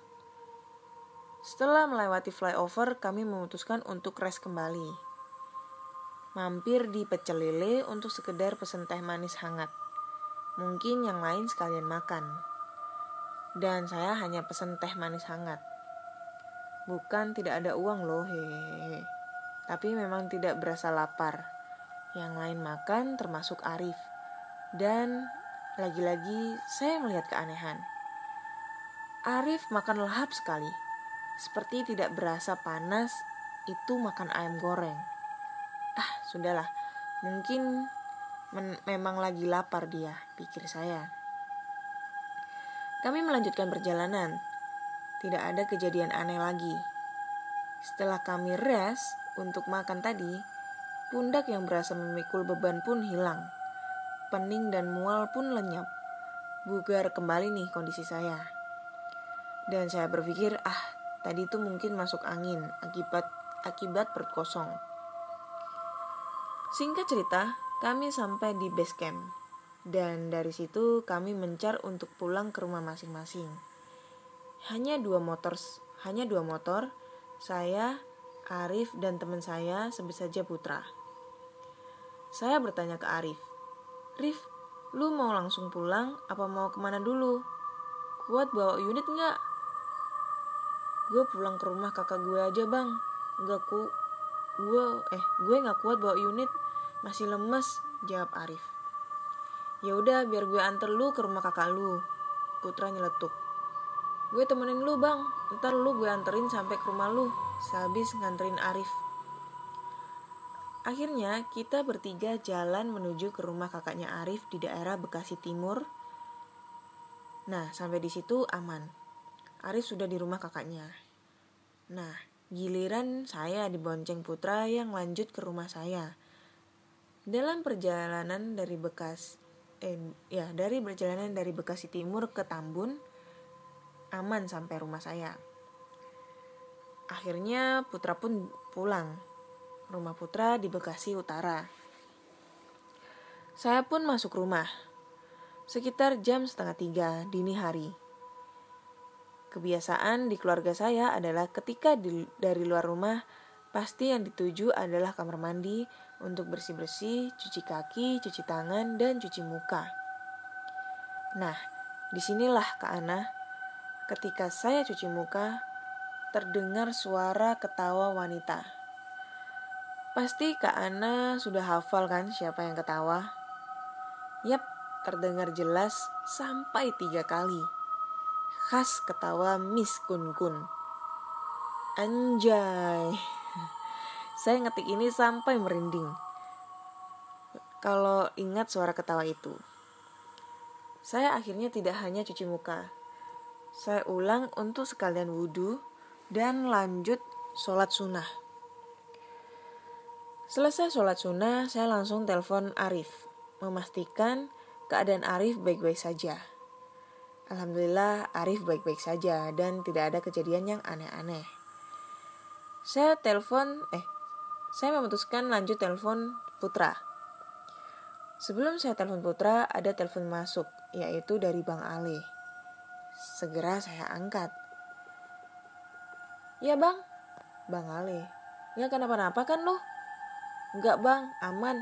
Setelah melewati flyover, kami memutuskan untuk rest kembali. Mampir di pecel lele untuk sekedar pesen teh manis hangat. Mungkin yang lain sekalian makan. Dan saya hanya pesen teh manis hangat. Bukan tidak ada uang loh, hehehe. Tapi memang tidak berasa lapar yang lain makan termasuk Arif. Dan lagi-lagi saya melihat keanehan. Arif makan lahap sekali. Seperti tidak berasa panas itu makan ayam goreng. Ah, sudahlah. Mungkin memang lagi lapar dia, pikir saya. Kami melanjutkan perjalanan. Tidak ada kejadian aneh lagi. Setelah kami rest untuk makan tadi, pundak yang berasa memikul beban pun hilang. Pening dan mual pun lenyap. Bugar kembali nih kondisi saya. Dan saya berpikir, ah, tadi itu mungkin masuk angin akibat akibat perut kosong. Singkat cerita, kami sampai di base camp. Dan dari situ kami mencar untuk pulang ke rumah masing-masing. Hanya dua motor, hanya dua motor, saya, Arif, dan teman saya sebut saja Putra. Saya bertanya ke Arif, Rif, lu mau langsung pulang apa mau ke mana dulu? Kuat bawa unit nggak? Gue pulang ke rumah kakak gue aja bang, nggak ku gue eh gue nggak kuat bawa unit masih lemes jawab Arif ya udah biar gue anter lu ke rumah kakak lu Putra nyeletuk gue temenin lu bang ntar lu gue anterin sampai ke rumah lu sehabis nganterin Arif Akhirnya kita bertiga jalan menuju ke rumah kakaknya Arif di daerah Bekasi Timur. Nah, sampai di situ aman. Arif sudah di rumah kakaknya. Nah, Giliran saya dibonceng putra yang lanjut ke rumah saya. Dalam perjalanan dari Bekas, eh, ya dari perjalanan dari Bekasi Timur ke Tambun, aman sampai rumah saya. Akhirnya Putra pun pulang. Rumah Putra di Bekasi Utara. Saya pun masuk rumah. Sekitar jam setengah tiga dini hari. Kebiasaan di keluarga saya adalah ketika di, dari luar rumah, pasti yang dituju adalah kamar mandi untuk bersih-bersih, cuci kaki, cuci tangan, dan cuci muka. Nah, di sinilah Kak Ana, ketika saya cuci muka, terdengar suara ketawa wanita. Pasti Kak Ana sudah hafal kan siapa yang ketawa? Yap, terdengar jelas sampai tiga kali khas ketawa Miss Kun Kun. Anjay. Saya ngetik ini sampai merinding. Kalau ingat suara ketawa itu. Saya akhirnya tidak hanya cuci muka. Saya ulang untuk sekalian wudhu dan lanjut sholat sunnah. Selesai sholat sunnah, saya langsung telepon Arif, memastikan keadaan Arif baik-baik saja. Alhamdulillah Arif baik-baik saja dan tidak ada kejadian yang aneh-aneh. Saya telepon, eh, saya memutuskan lanjut telepon Putra. Sebelum saya telepon Putra, ada telepon masuk, yaitu dari Bang Ali. Segera saya angkat. Ya bang, Bang Ali. Ya kenapa-napa kan lo? Enggak bang, aman.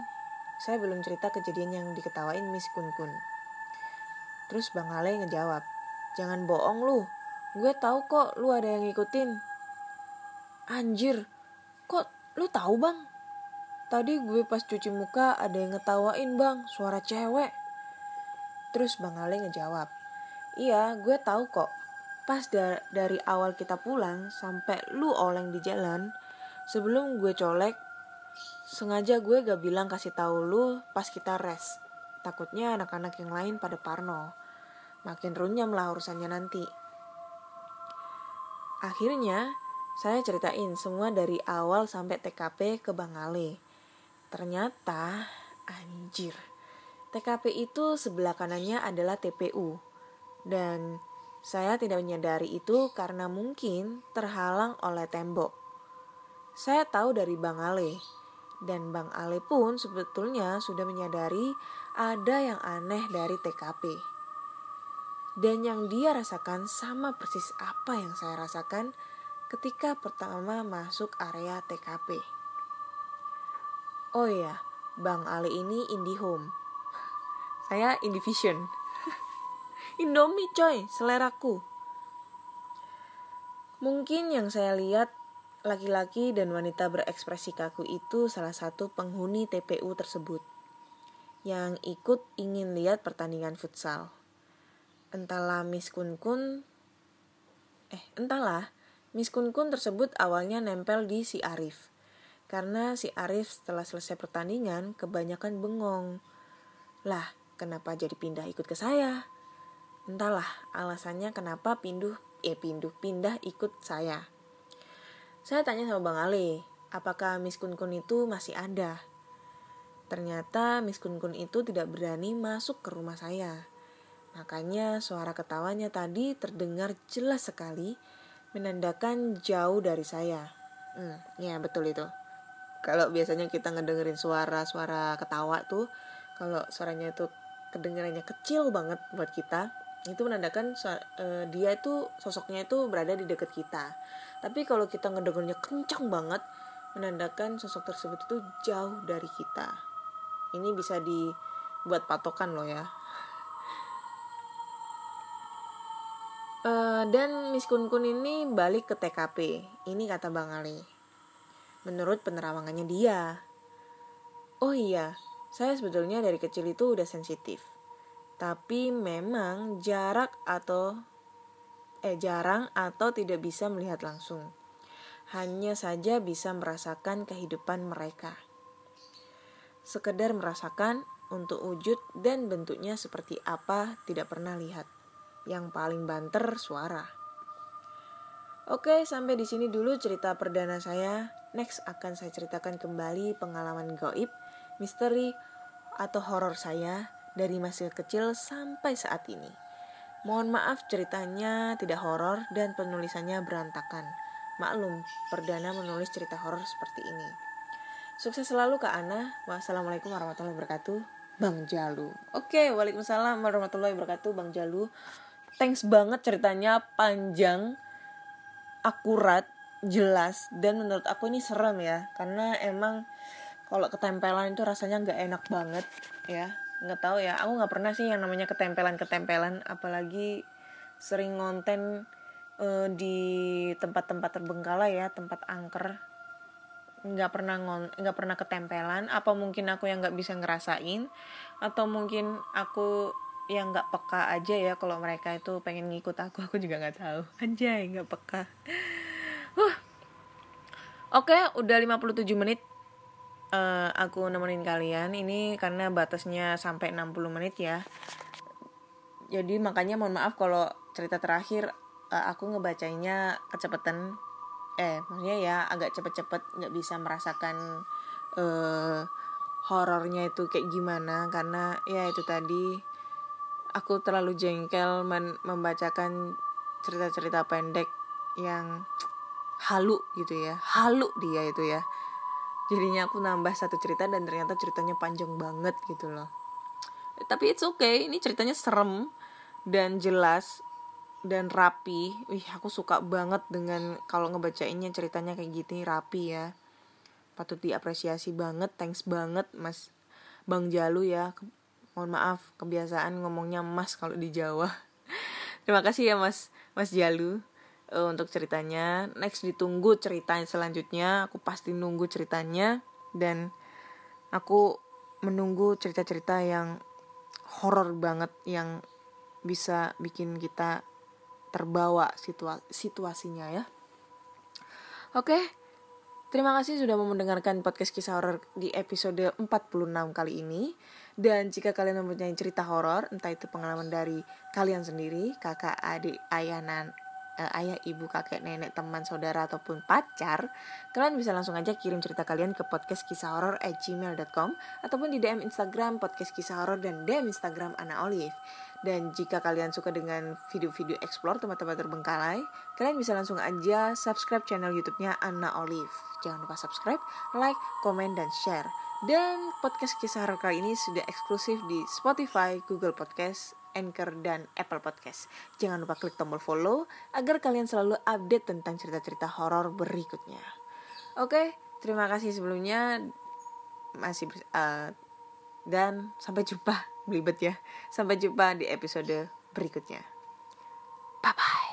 Saya belum cerita kejadian yang diketawain Miss Kun Kun. Terus Bang Ale ngejawab, jangan bohong lu, gue tahu kok lu ada yang ngikutin. Anjir, kok lu tahu bang? Tadi gue pas cuci muka ada yang ngetawain bang, suara cewek. Terus Bang Ale ngejawab, iya gue tahu kok. Pas da dari awal kita pulang sampai lu oleng di jalan, sebelum gue colek, sengaja gue gak bilang kasih tahu lu pas kita rest. Takutnya anak-anak yang lain pada parno. Makin runyam lah urusannya nanti. Akhirnya, saya ceritain semua dari awal sampai TKP ke Bang Ale. Ternyata, anjir. TKP itu sebelah kanannya adalah TPU. Dan saya tidak menyadari itu karena mungkin terhalang oleh tembok. Saya tahu dari Bang Ale, dan Bang Ale pun sebetulnya sudah menyadari ada yang aneh dari TKP. Dan yang dia rasakan sama persis apa yang saya rasakan ketika pertama masuk area TKP. Oh iya, Bang Ale ini IndiHome. (laughs) Saya Indivision. (laughs) Indomie coy, seleraku. Mungkin yang saya lihat laki-laki dan wanita berekspresi kaku itu salah satu penghuni TPU tersebut yang ikut ingin lihat pertandingan futsal. Entahlah Miss Kun Kun eh entahlah Miss Kun Kun tersebut awalnya nempel di si Arif. Karena si Arif setelah selesai pertandingan kebanyakan bengong. Lah, kenapa jadi pindah ikut ke saya? Entahlah alasannya kenapa pinduh eh pinduh pindah ikut saya. Saya tanya sama Bang Ali, apakah Miss Kun Kun itu masih ada? Ternyata Miss Kun Kun itu tidak berani masuk ke rumah saya. Makanya suara ketawanya tadi terdengar jelas sekali, menandakan jauh dari saya. Hmm, ya betul itu. Kalau biasanya kita ngedengerin suara-suara ketawa tuh, kalau suaranya itu kedengarannya kecil banget buat kita, itu menandakan uh, dia itu sosoknya itu berada di dekat kita. Tapi kalau kita ngedengarnya kencang banget menandakan sosok tersebut itu jauh dari kita. Ini bisa dibuat patokan loh ya. Uh, dan Miss Kun Kun ini balik ke TKP ini kata Bang Ali. Menurut penerawangannya dia. Oh iya saya sebetulnya dari kecil itu udah sensitif tapi memang jarak atau eh jarang atau tidak bisa melihat langsung. Hanya saja bisa merasakan kehidupan mereka. Sekedar merasakan untuk wujud dan bentuknya seperti apa tidak pernah lihat. Yang paling banter suara. Oke, sampai di sini dulu cerita perdana saya. Next akan saya ceritakan kembali pengalaman goib, misteri, atau horor saya dari masih kecil sampai saat ini. Mohon maaf ceritanya tidak horor dan penulisannya berantakan. Maklum, perdana menulis cerita horor seperti ini. Sukses selalu Kak Ana. Wassalamualaikum warahmatullahi wabarakatuh. Bang Jalu. Oke, waalaikumsalam warahmatullahi wabarakatuh Bang Jalu. Thanks banget ceritanya panjang, akurat, jelas dan menurut aku ini serem ya karena emang kalau ketempelan itu rasanya nggak enak banget ya nggak tahu ya aku nggak pernah sih yang namanya ketempelan ketempelan apalagi sering ngonten uh, di tempat-tempat terbengkalai ya tempat angker. Nggak pernah ngon nggak pernah ketempelan apa mungkin aku yang nggak bisa ngerasain atau mungkin aku yang nggak peka aja ya kalau mereka itu pengen ngikut aku aku juga nggak tahu. (laughs) Aja nggak peka. Uh. oke okay, udah 57 menit uh, aku nemenin kalian ini karena batasnya sampai 60 menit ya. Jadi makanya mohon maaf kalau cerita terakhir uh, aku ngebacainya kecepatan. Eh maksudnya ya agak cepet-cepet nggak bisa merasakan uh, horornya itu kayak gimana. Karena ya itu tadi aku terlalu jengkel membacakan cerita-cerita pendek yang halu gitu ya. Halu dia itu ya jadinya aku nambah satu cerita dan ternyata ceritanya panjang banget gitu loh. Tapi it's okay ini ceritanya serem dan jelas dan rapi. Wih aku suka banget dengan kalau ngebacainnya ceritanya kayak gitu rapi ya. Patut diapresiasi banget thanks banget mas bang Jalu ya. Mohon maaf kebiasaan ngomongnya mas kalau di Jawa. (laughs) Terima kasih ya mas mas Jalu uh, untuk ceritanya. Next ditunggu ceritanya selanjutnya. Aku pasti nunggu ceritanya dan aku menunggu cerita-cerita yang horor banget yang bisa bikin kita terbawa situa situasinya ya. Oke. Terima kasih sudah mau mendengarkan podcast kisah horor di episode 46 kali ini. Dan jika kalian mempunyai cerita horor, entah itu pengalaman dari kalian sendiri, kakak, adik, ayah, nan, uh, ayah, ibu, kakek, nenek, teman, saudara ataupun pacar, kalian bisa langsung aja kirim cerita kalian ke podcast kisah horor at gmail.com ataupun di DM Instagram podcast kisah horor dan DM Instagram Ana Olive. Dan jika kalian suka dengan video-video explore tempat-tempat terbengkalai, kalian bisa langsung aja subscribe channel YouTube-nya Ana Olive. Jangan lupa subscribe, like, komen, dan share. Dan podcast kisah horor kali ini sudah eksklusif di Spotify, Google Podcast, Anchor, dan Apple Podcast. Jangan lupa klik tombol follow agar kalian selalu update tentang cerita-cerita horor berikutnya. Oke, terima kasih sebelumnya. Masih uh, dan sampai jumpa (laughs) belibet ya. Sampai jumpa di episode berikutnya. Bye bye.